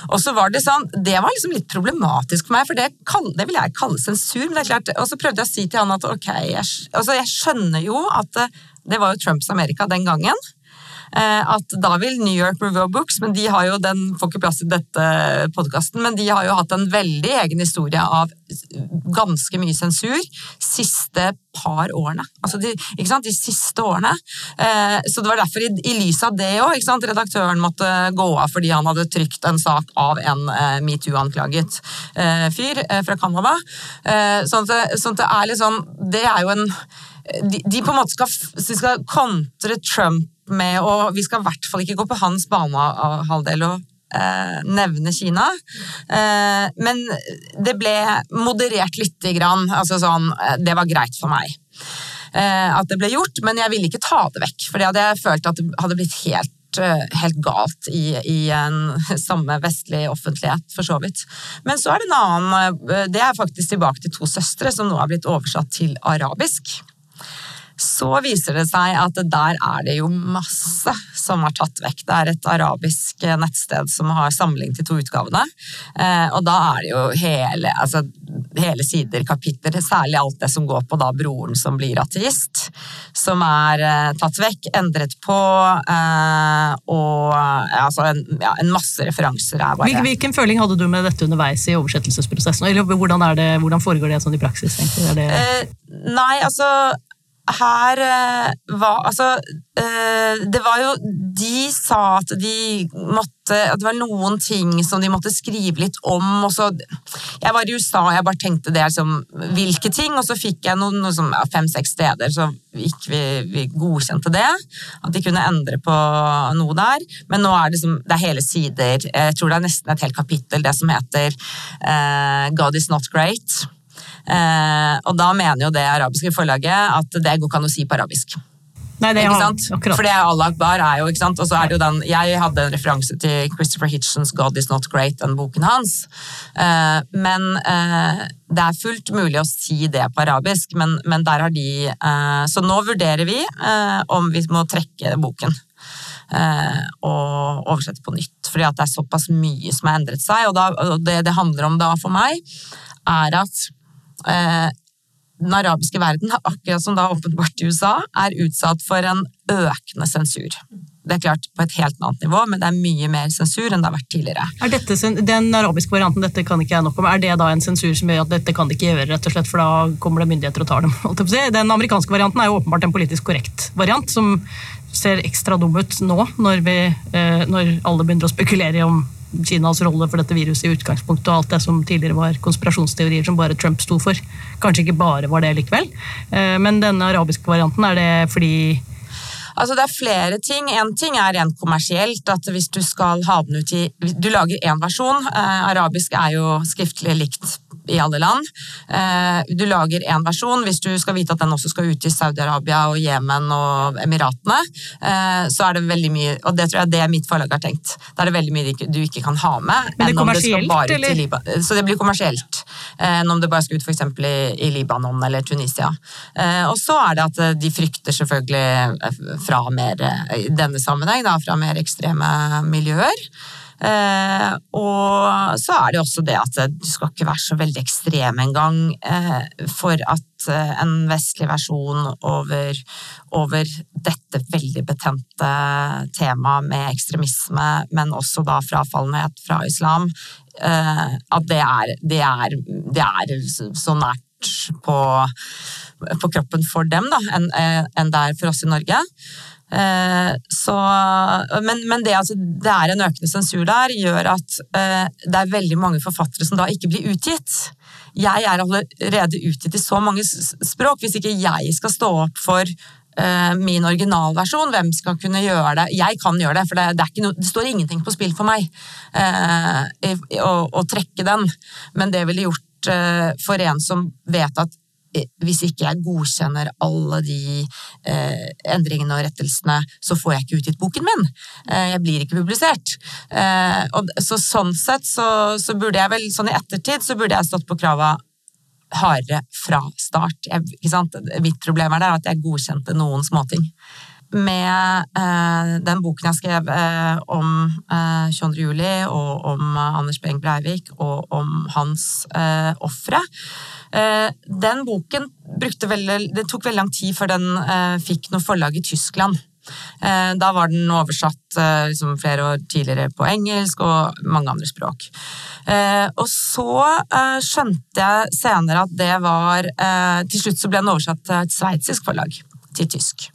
og, så var det sånn, det var liksom litt problematisk for meg, for det, det vil jeg kalle sensur. men det er klart, Og så prøvde jeg å si til han at ok, jeg, altså jeg skjønner jo at det var jo Trumps Amerika den gangen. Eh, at da vil New York Review of Books, men de har jo, den får ikke plass i dette podkasten, men de har jo hatt en veldig egen historie av ganske mye sensur siste par årene. Altså de, de siste årene. Eh, så det var derfor, i, i lys av det òg, redaktøren måtte gå av fordi han hadde trykt en sak av en eh, metoo-anklaget fyr fra Canada. Sånn at, sånn at det er litt sånn Det er jo en de, de, på en måte skal, skal kontre Trump med å Vi skal i hvert fall ikke gå på hans banehalvdel og eh, nevne Kina. Eh, men det ble moderert lite grann. Altså sånn eh, Det var greit for meg. Eh, at det ble gjort, men jeg ville ikke ta det vekk. For det hadde jeg følt at det hadde blitt helt eh, helt galt i, i, en samme vestlig offentlighet, for så vidt. Men så er det en annen Det er faktisk tilbake til to søstre, som nå er blitt oversatt til arabisk så viser det seg at der er det jo masse som er tatt vekk. Det er et arabisk nettsted som har samling til to utgavene. Eh, og da er det jo hele, altså, hele sider, kapitler, særlig alt det som går på da broren som blir ateist, som er eh, tatt vekk, endret på, eh, og altså en, ja, en masse referanser er bare Hvilken føling hadde du med dette underveis i oversettelsesprosessen? Eller hvordan, det, hvordan foregår det sånn i praksis? Det... nei, altså her uh, var Altså, uh, det var jo De sa at de måtte At det var noen ting som de måtte skrive litt om, og så Jeg var i USA, og jeg bare tenkte det liksom Hvilke ting? Og så fikk jeg noen, noe ja, fem-seks steder, så gikk vi, vi, godkjente det. At de kunne endre på noe der. Men nå er det, som, det er hele sider. Jeg tror det er nesten et helt kapittel, det som heter uh, God is not great. Eh, og da mener jo det arabiske forlaget at det går ikke an å si på arabisk. Nei, det er. For det er Allah Akbar er jo, ikke sant? Og så er det jo den, Jeg hadde en referanse til Christopher Hitchens 'God is not great', den boken hans. Eh, men eh, det er fullt mulig å si det på arabisk, men, men der har de eh, Så nå vurderer vi eh, om vi må trekke boken. Eh, og oversette på nytt, fordi at det er såpass mye som har endret seg. Og, da, og det det handler om da for meg, er at den arabiske verden, akkurat som da åpenbart i USA, er utsatt for en økende sensur. Det er klart på et helt annet nivå, men det er mye mer sensur enn det har vært tidligere. Er dette, Den arabiske varianten dette kan ikke jeg nok om, er det da en sensur som gjør at dette kan de ikke gjøre, rett og slett, for da kommer det myndigheter og tar dem? Den amerikanske varianten er jo åpenbart en politisk korrekt variant, som ser ekstra dum ut nå, når, vi, eh, når alle begynner å spekulere om Kinas rolle for dette viruset i utgangspunktet, og alt det som tidligere var konspirasjonsteorier som bare Trump sto for. Kanskje ikke bare var det likevel, eh, men denne arabiske varianten, er det fordi Altså Det er flere ting. En ting er rent kommersielt. at Hvis du skal ha den ut i Du lager én versjon. Eh, arabisk er jo skriftlig likt i alle land. Eh, du lager én versjon. Hvis du skal vite at den også skal ut i Saudi-Arabia og Jemen og Emiratene, eh, så er det veldig mye Og det tror jeg det mitt forlag har tenkt. Da er det veldig mye du ikke kan ha med. Men det er kommersielt, eller? Så det blir kommersielt. Eh, enn om det bare skal ut f.eks. I, i Libanon eller Tunisia. Og så er det at de frykter selvfølgelig fra mer, i denne sammenheng, da, fra mer ekstreme miljøer. Eh, og så er det også det at du skal ikke være så veldig ekstrem engang eh, for at eh, en vestlig versjon over, over dette veldig betente temaet med ekstremisme, men også da frafallenhet fra islam, eh, at det er, det, er, det er, så nært på, på kroppen for dem da, enn en det er for oss i Norge. Eh, så, men, men det, altså, det, er en økende sensur der, gjør at eh, det er veldig mange forfattere som da ikke blir utgitt. Jeg er allerede utgitt i så mange språk. Hvis ikke jeg skal stå opp for eh, min originalversjon, hvem skal kunne gjøre det? Jeg kan gjøre det, for det, det, no, det står ingenting på spill for meg å, å, trekke den. Men det ville gjort for en som vet at hvis ikke jeg godkjenner alle de eh, endringene og rettelsene, så får jeg ikke utgitt boken min. Eh, jeg blir ikke publisert. Eh, og, så sånn sett så, så, burde jeg vel, sånn i ettertid, så burde jeg stått på krava hardere fra start. Jeg, Mitt problem er at jeg godkjente noen småting med eh, den boken jeg skrev eh, om eh, 22. juli, og om Anders Behring Breivik, og om hans eh, ofre. Eh, den boken veldig, det tok veldig lang tid før den eh, fikk noe forlag i Tyskland. Eh, da var den oversatt liksom flere år tidligere på engelsk og mange andre språk. Og så skjønte jeg senere at det var Til slutt så ble den oversatt til et sveitsisk forlag, til tysk.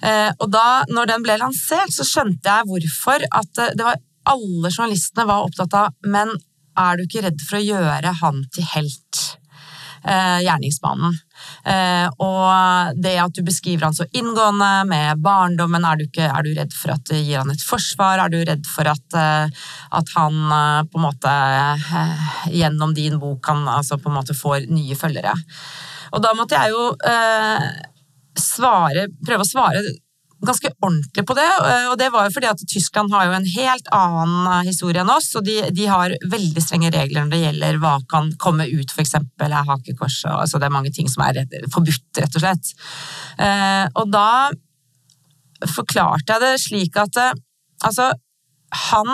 Og da når den ble lansert, så skjønte jeg hvorfor at det var alle journalistene var opptatt av Men er du ikke redd for å gjøre han til helt? eh, gjerningsmannen. Eh, og det at du beskriver han så inngående med barndommen, er du, ikke, er du redd for at det gir han et forsvar? Er du redd for at, eh, at han eh, på en måte eh, gjennom din bok kan altså på en måte får nye følgere? Og da måtte jeg jo eh, svare, prøve å svare ganske ordentlig på det, eh, og det var jo fordi at Tyskland har jo en helt annen eh, historie enn oss, og de, de har veldig strenge regler når det gjelder hva kan komme ut, er hakekors, og altså det er mange ting som er forbudt, rett og slett. Eh, og da forklarte jeg det slik at altså, han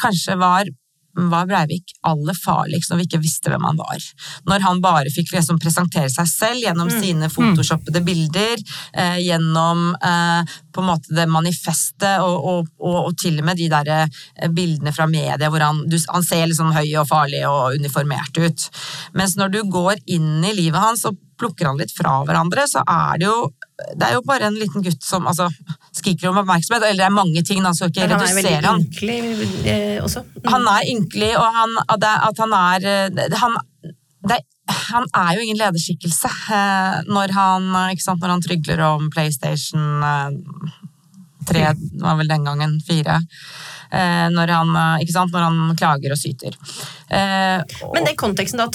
kanskje var var Breivik? Aller farligst når vi ikke visste hvem han var. Når han bare fikk liksom presentere seg selv gjennom sine photoshoppede bilder, eh, gjennom eh, på en måte det manifestet og, og, og, og til og med de der eh, bildene fra media hvor han, du, han ser litt sånn høy og farlig og uniformert ut. Mens når du går inn i livet hans og plukker han litt fra hverandre, så er det jo det er jo bare en liten gutt som altså, skriker om oppmerksomhet, eller det er mange ting, han skal ikke redusere. han er ynkelig eh. Mm. Han er ynkelig, og han, at han er eh, han, det, han er jo ingen lederskikkelse eh, når han, eh, sant, når han trygler om PlayStation tre, det var vel den gangen, fire. Eh, Når han, eh, sant, når han klager og syter. Eh, Men den konteksten da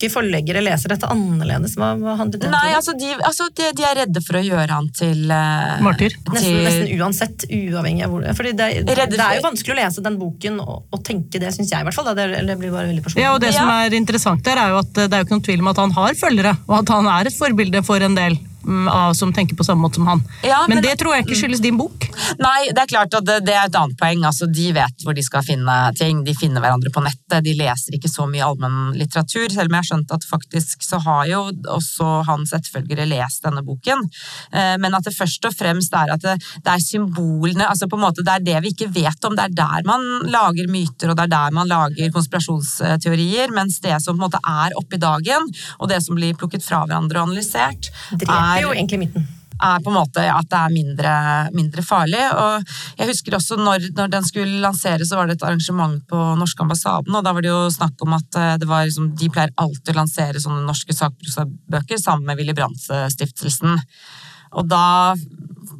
tyske forleggere leser dette annerledes, hva, hva handlet det Nei, altså, de, altså de, de er redde for å gjøre han til uh, Martyr. Nesten, til- nesten uansett, uavhengig av hvor Fordi det, det, det er jo vanskelig å lese den boken og, og tenke det, syns jeg i hvert fall. Da. Det, det blir bare veldig personlig. Ja, og Det som er interessant der, er jo at det er jo ikke noen tvil om at han har følgere, og at han er et forbilde for en del av, som tenker på samme måte som han. Ja, men, men- det tror jeg ikke skyldes din bok. Nei, det er klart at det, det er et annet poeng. Altså, de vet hvor de skal finne ting. De finner hverandre på nettet. De leser ikke så mye allmennlitteratur. Selv om jeg har skjønt at faktisk så har jo også hans etterfølgere lest denne boken. Eh, Men at det først og fremst er at det, det er symbolene altså på en måte Det er det vi ikke vet om. Det er der man lager myter, og det er der man lager konspirasjonsteorier. Mens det som på en måte er oppe i dagen, og det som blir plukket fra hverandre og analysert, Dreper jo er egentlig midten er på en måte at det er mindre, mindre farlig. Og jeg husker også når, når den skulle lanseres, så var det et arrangement på norske ambassaden, og da var det jo snakk om at eh, det var liksom, de pleier alltid å lansere sånne norske sakprosabøker sammen med Willy Brandt-stiftelsen. Og da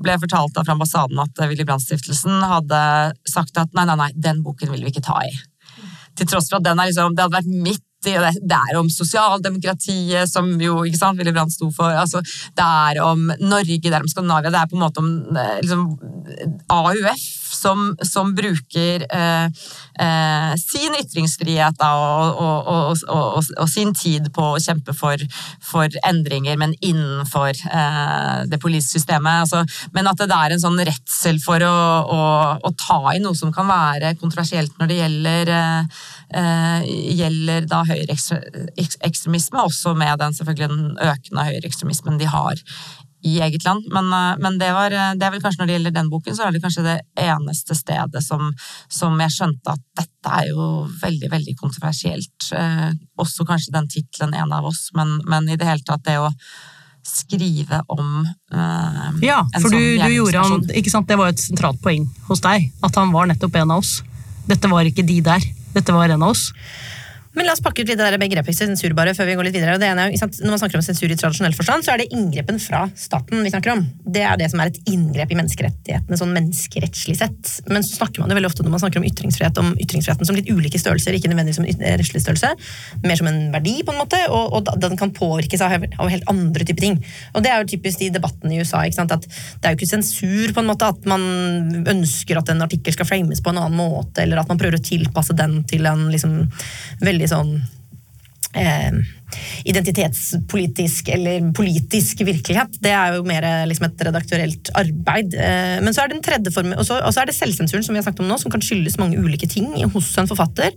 ble jeg fortalt da fra ambassaden at Willy Brandt-stiftelsen hadde sagt at nei, nei, nei, den boken vil vi ikke ta i. Til tross for at den er liksom, det hadde vært og det, det er om sosialdemokratiet, som jo ikke sant, Willy Brandt sto for. Altså, det er om Norge, det er om Skandinavia, det er på en måte om eh, liksom, AUF som, som bruker eh, eh, sin ytringsfrihet da, og, og, og, og, sin tid på å kjempe for, for endringer, men innenfor eh, det politiske systemet. Altså, men at det er en sånn redsel for å, å, å ta i noe som kan være kontroversielt når det gjelder, eh, eh, gjelder da høyreekstremisme, også med den den økende høyreekstremismen de har i eget land. Men, eh, men det, var, det er vel kanskje når det gjelder den boken, så er det kanskje det eneste stedet som, som jeg skjønte at dette er jo veldig, veldig kontroversielt. Eh, også kanskje den tittelen 'En av oss', men, men i det hele tatt det å skrive om eh, Ja, for sånn du, du gjorde han, ikke sant, Det var jo et sentralt poeng hos deg, at han var nettopp en av oss. Dette var ikke de der, dette var en av oss. Men la oss pakke ut litt det begrepet sensur bare før vi går litt videre. Det ene når man snakker om sensur i tradisjonell forstand, så er det inngrepen fra staten vi snakker om. Det er det som er et inngrep i menneskerettighetene, sånn menneskerettslig sett. Men så snakker man jo veldig ofte når man snakker om ytringsfrihet, om ytringsfriheten som litt ulike størrelser, ikke nødvendigvis som en rettslig størrelse, mer som en verdi, på en måte, og, og den kan påvirkes av, av helt andre typer ting. Og det er jo typisk de debattene i USA, ikke sant, at det er jo ikke sensur på en måte, at man ønsker at en artikkel skal frames på en annen måte, eller at man prøver å tilpasse den til en liksom veldig sånn eh, identitetspolitisk eller politisk virkelighet. Det er jo mer eh, liksom et redaktørelt arbeid. Eh, men så er det den tredje formen, og så er det selvsensuren som vi har snakket om nå, som kan skyldes mange ulike ting hos en forfatter.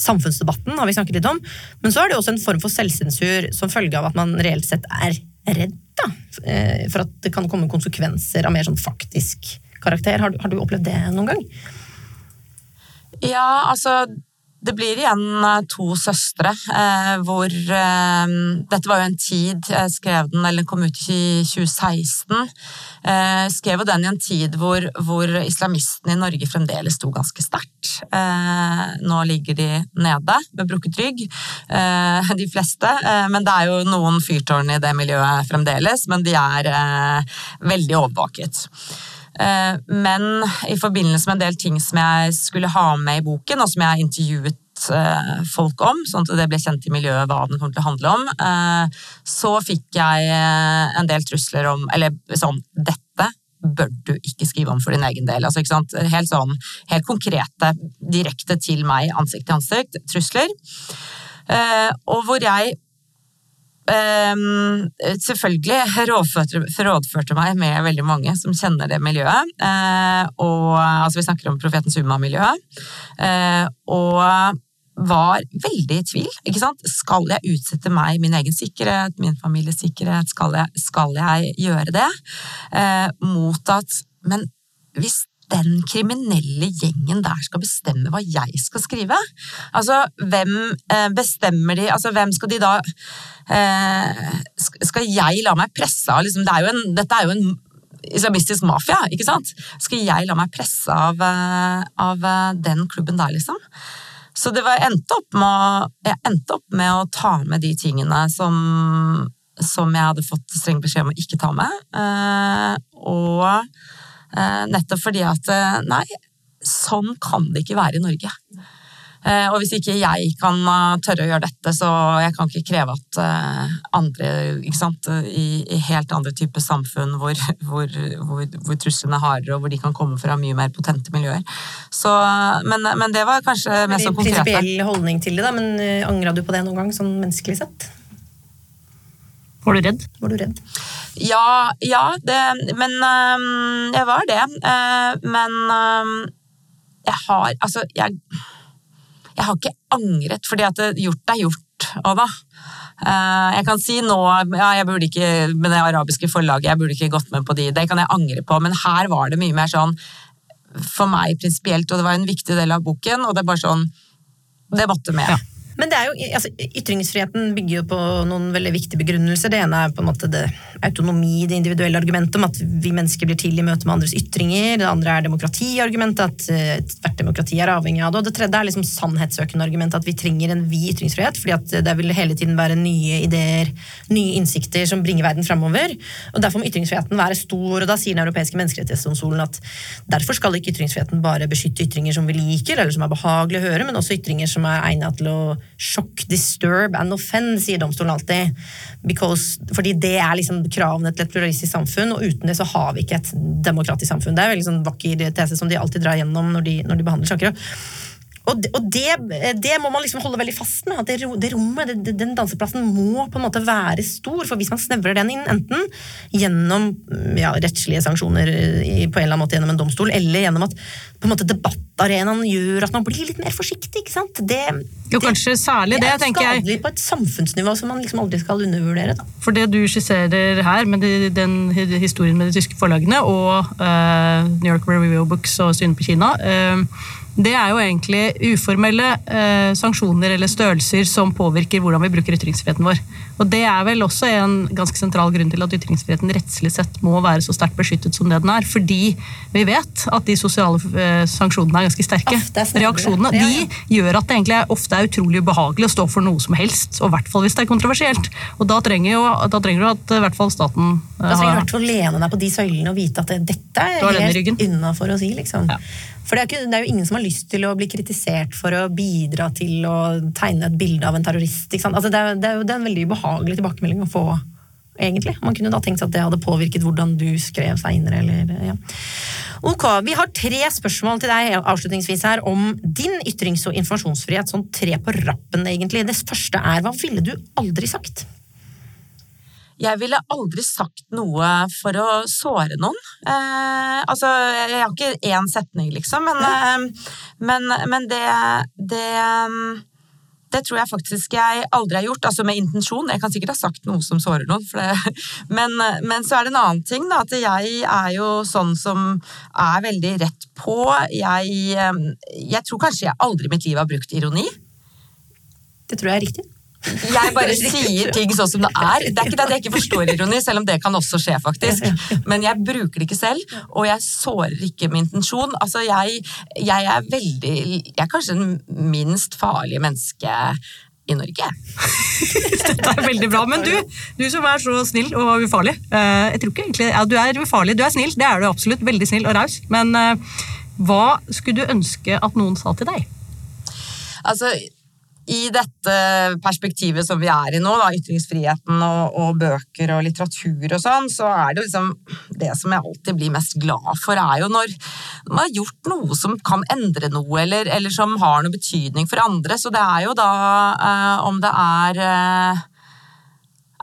Samfunnsdebatten har vi snakket litt om. Men så er det også en form for selvsensur som følge av at man reelt sett er redd da, eh, for at det kan komme konsekvenser av mer sånn faktisk karakter. Har du, har du opplevd det noen gang? Ja, altså det blir igjen eh, to søstre, eh, hvor eh, Dette var jo en tid jeg skrev den, eller den kom ut i 2016. Jeg skrev jo den i en tid hvor, hvor islamistene i Norge fremdeles sto ganske sterkt. Nå ligger de nede med brukket rygg, de fleste. Men det er jo noen fyrtårn i det miljøet fremdeles, men de er veldig overvåket. Eh, Men i forbindelse med en del ting som jeg skulle ha med i boken, og som jeg intervjuet eh, folk om, sånn at det ble kjent i miljøet hva den kom til å handle om. Eh, så fikk jeg en del trusler om Eller sånn Dette bør du ikke skrive om for din egen del. Altså? Helt sånn, helt konkrete, direkte til meg, ansikt til ansikt, trusler. Og hvor jeg Um, selvfølgelig rådførte, rådførte meg med veldig mange som kjenner det miljøet. Uh, og, altså vi snakker om Profetens Umma-miljøet. Uh, og var veldig i tvil. ikke sant? Skal jeg utsette meg, min egen sikkerhet, min families sikkerhet? Skal jeg, skal jeg gjøre det? Uh, mot at Men hvis den kriminelle gjengen der skal bestemme hva jeg skal skrive? Altså, hvem bestemmer de Altså, hvem skal de da Eh, skal jeg la meg presse av liksom, det er en, Dette er jo en islamistisk mafia, ikke sant? Skal jeg la meg presse av, eh, av eh, den klubben der, liksom? Så det var, jeg, endte opp med, jeg endte opp med å ta med de tingene som, som jeg hadde fått streng beskjed om å ikke ta med. og nettopp fordi at nei, sånn kan det ikke være i Norge. Eh, og hvis ikke jeg kan eh, tørre å gjøre dette, så jeg kan ikke kreve at eh, andre ikke sant, i, i helt andre typer samfunn hvor, hvor, hvor, hvor, truslene er hardere, og hvor de kan komme fra mye mer potente miljøer. Så, men, men, det var kanskje mest konkret. Prinsipiell holdning til det, da, men angra du på det noen gang, sånn menneskelig sett? Var du redd? Var du redd? Ja, ja det, men øh, jeg var det. Uh, men øh, jeg har Altså, jeg jeg har ikke angret, fordi at gjort er gjort. Og da. Eh, jeg kan si nå ja, jeg burde ikke med det arabiske forlaget, jeg burde ikke gått med på de, det kan jeg angre på, men her var det mye mer sånn for meg prinsipielt, og det var en viktig del av boken, og det er bare sånn Det måtte med. Ja. Men det er jo, altså, ytringsfriheten bygger jo på noen veldig viktige begrunnelser. Det ene er på en måte det autonomi, det individuelle argumentet om at vi mennesker blir til i møte med andres ytringer. Det andre er demokratiargumentet, at uh, hvert demokrati er avhengig av det. Og det tredje er liksom sannhetssøkende argumentet, at vi trenger en vid ytringsfrihet. fordi at det vil hele tiden være nye ideer, nye innsikter som bringer verden framover. Og derfor må ytringsfriheten være stor. Og da sier Den europeiske menneskerettighetsdomstolen at derfor skal ikke ytringsfriheten bare beskytte ytringer som vi liker, eller som er behagelige å høre, men også ytringer som er egnet til å Shock, disturb and offend, sier domstolen alltid. Because, fordi det er liksom kravene til et pluralistisk samfunn, og uten det så har vi ikke et demokratisk samfunn. Det er en veldig sånn vakker tese som de alltid drar gjennom når de, når de behandler saker. Og, og det, det, må man liksom holde veldig fast med. at det, det rommet, det, Den danseplassen må på en måte være stor. For hvis man snevrer den inn, enten gjennom ja, rettslige sanksjoner i, på en eller annen måte gjennom en domstol, eller gjennom at på en måte debattarenaen gjør at man blir litt mer forsiktig. ikke sant? Det, jo, kanskje særlig det, tenker jeg. Det er skadelig på et samfunnsnivå som man liksom aldri skal undervurdere. Da. For det du skisserer her, med den historien med de tyske forlagene og uh, New York Review Books og synet på Kina uh, det er jo egentlig uformelle eh, sanksjoner eller størrelser som påvirker hvordan vi bruker ytringsfriheten vår. Og Det er vel også en ganske sentral grunn til at ytringsfriheten rettslig sett må være så sterkt beskyttet som det den er. Fordi vi vet at de sosiale eh, sanksjonene er ganske sterke. Reaksjonene de gjør at det egentlig ofte er utrolig ubehagelig å stå for noe som helst. Og i hvert fall hvis det er kontroversielt. Og da trenger, jo, da trenger du at i hvert fall staten eh, Da trenger du i hvert fall lene deg på de søylene og vite at dette er helt innafor å si. liksom. Ja. For det er, ikke, det er, jo ingen som har lyst til å bli kritisert for å bidra til å tegne et bilde av en terrorist. Altså det, er, det, er, jo det er en veldig ubehagelig tilbakemelding å få, egentlig. Man kunne da tenkt seg at det hadde påvirket hvordan du skrev seinere, eller ja. Ok, Vi har tre spørsmål til deg avslutningsvis her om din ytrings- og informasjonsfrihet. Sånn tre på rappen, egentlig. Det første er hva ville du aldri sagt? Jeg ville aldri sagt noe for å såre noen. Eh, altså, jeg har ikke én setning, liksom, men, eh, men, men det, det, det tror jeg faktisk jeg aldri har gjort, altså med intensjon. Jeg kan sikkert ha sagt noe som sårer noen, det, men, men, så er det en annen ting, da, at jeg er jo sånn som er veldig rett på. Jeg, jeg tror kanskje jeg aldri i mitt liv har brukt ironi. Det tror jeg er riktig. Jeg bare sier ting sånn som det er. Det er ikke det at jeg ikke forstår ironi, selv om det kan også skje, faktisk. Men jeg bruker det ikke selv, og jeg sårer ikke med intensjon. Altså, jeg, jeg er veldig Jeg er kanskje den minst farlige menneske i Norge. Dette er veldig bra. Men du, du som er så snill og ufarlig. Eh, jeg tror ikke egentlig, ja, Du er ufarlig, du er snill, det er du absolutt. Veldig snill og raus. Men eh, hva skulle du ønske at noen sa til deg? Altså, i dette perspektivet som vi er i nå, da, ytringsfriheten og, og bøker og litteratur og sånn, så er det liksom Det som jeg alltid blir mest glad for, er jo når man har gjort noe som kan endre noe, eller, eller som har noe betydning for andre. Så det er jo da eh, om det er eh,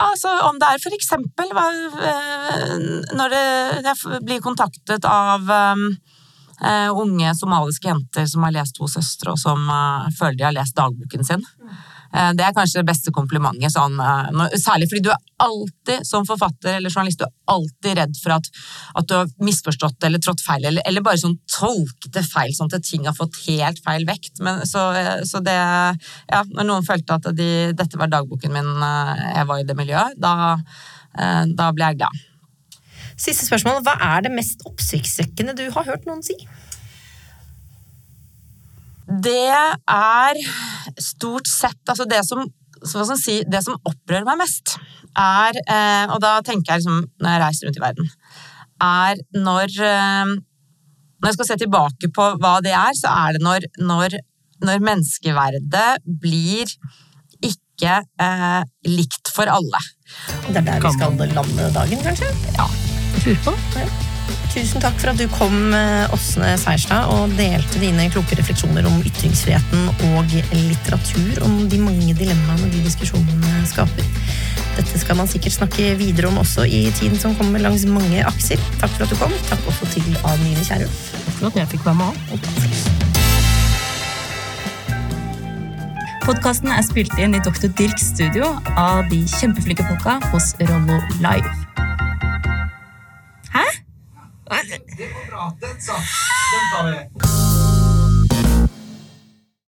Altså, om det er for eksempel eh, når det, jeg blir kontaktet av uh, unge somaliske jenter som har lest To søstre, og som uh, føler de har lest dagboken sin. Uh, det er kanskje det beste komplimentet, sånn, særlig fordi du er alltid som forfatter eller journalist du er alltid redd for at, at du har misforstått eller trådt feil, eller, eller, bare sånn tolket det feil, sånn at ting har fått helt feil vekt. Men, så, så, det Ja, når noen følte at de, dette var dagboken min, jeg var i det miljøet, da, da ble jeg glad. Siste spørsmål. Hva er det mest oppsiktsvekkende du har hørt noen si? Det er stort sett altså det som, si, det som opprører meg mest, er eh, Og da tenker jeg liksom, når jeg reiser rundt i verden, er når eh, Når jeg skal se tilbake på hva det er, så er det når, når, når menneskeverdet blir ikke eh, likt for alle. Det er der vi skal lande dagen, kanskje? Ja. Jeg på. Ja. Tusen takk for at du kom, eh, Åsne Seierstad, og delte dine kloke refleksjoner om ytringsfriheten og litteratur, om de mange dilemmaene de diskusjonene skaper. Dette skal man sikkert snakke videre om også i tiden som kommer langs mange akser. Takk for at du kom. Takk også til Adeline Kierulf. Takk for at jeg fikk være med Podkasten er spilt inn i Dr. Dirks studio av de kjempeflinke folka hos Rollo Live. Det går bra. Den satt. Altså. Den tar vi.